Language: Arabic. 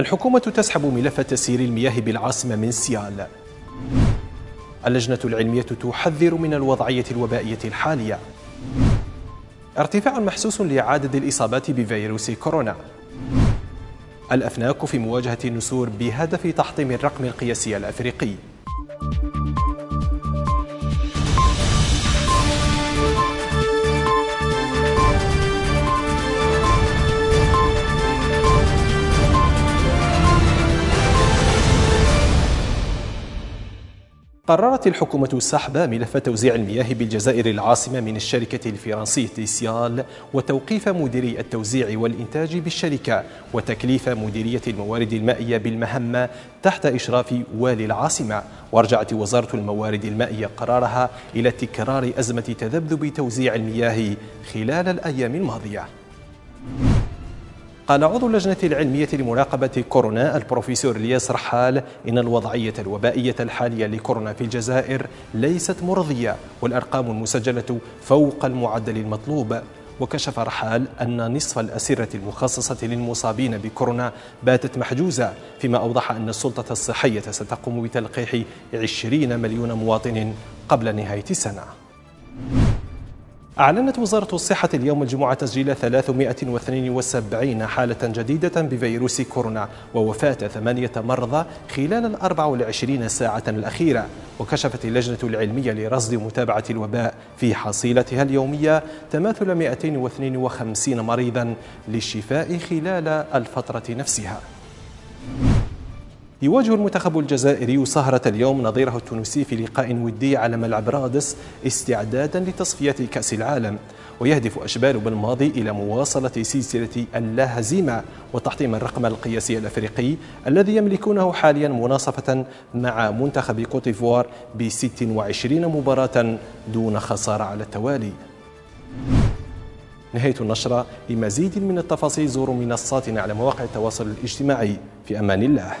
الحكومة تسحب ملف تسيير المياه بالعاصمة من سيال. اللجنة العلمية تحذر من الوضعية الوبائية الحالية. ارتفاع محسوس لعدد الإصابات بفيروس كورونا. الأفناك في مواجهة النسور بهدف تحطيم الرقم القياسي الأفريقي. قررت الحكومة سحب ملف توزيع المياه بالجزائر العاصمة من الشركة الفرنسية سيال وتوقيف مديري التوزيع والإنتاج بالشركة وتكليف مديرية الموارد المائية بالمهمة تحت إشراف والي العاصمة. ورجعت وزارة الموارد المائية قرارها إلى تكرار أزمة تذبذب توزيع المياه خلال الأيام الماضية. قال عضو اللجنة العلمية لمراقبة كورونا البروفيسور الياس رحال إن الوضعية الوبائية الحالية لكورونا في الجزائر ليست مرضية والأرقام المسجلة فوق المعدل المطلوب. وكشف رحال أن نصف الأسرة المخصصة للمصابين بكورونا باتت محجوزة فيما أوضح أن السلطة الصحية ستقوم بتلقيح 20 مليون مواطن قبل نهاية السنة. أعلنت وزارة الصحة اليوم الجمعة تسجيل 372 حالة جديدة بفيروس كورونا ووفاة ثمانية مرضى خلال ال 24 ساعة الأخيرة. وكشفت اللجنة العلمية لرصد متابعة الوباء في حصيلتها اليومية تماثل 252 مريضا للشفاء خلال الفترة نفسها. يواجه المنتخب الجزائري سهرة اليوم نظيره التونسي في لقاء ودي على ملعب رادس استعدادا لتصفية كأس العالم ويهدف أشبال بالماضي إلى مواصلة سلسلة اللا هزيمة وتحطيم الرقم القياسي الأفريقي الذي يملكونه حاليا مناصفة مع منتخب كوتيفوار ب 26 مباراة دون خسارة على التوالي. نهاية النشرة لمزيد من التفاصيل زوروا منصاتنا على مواقع التواصل الاجتماعي في أمان الله.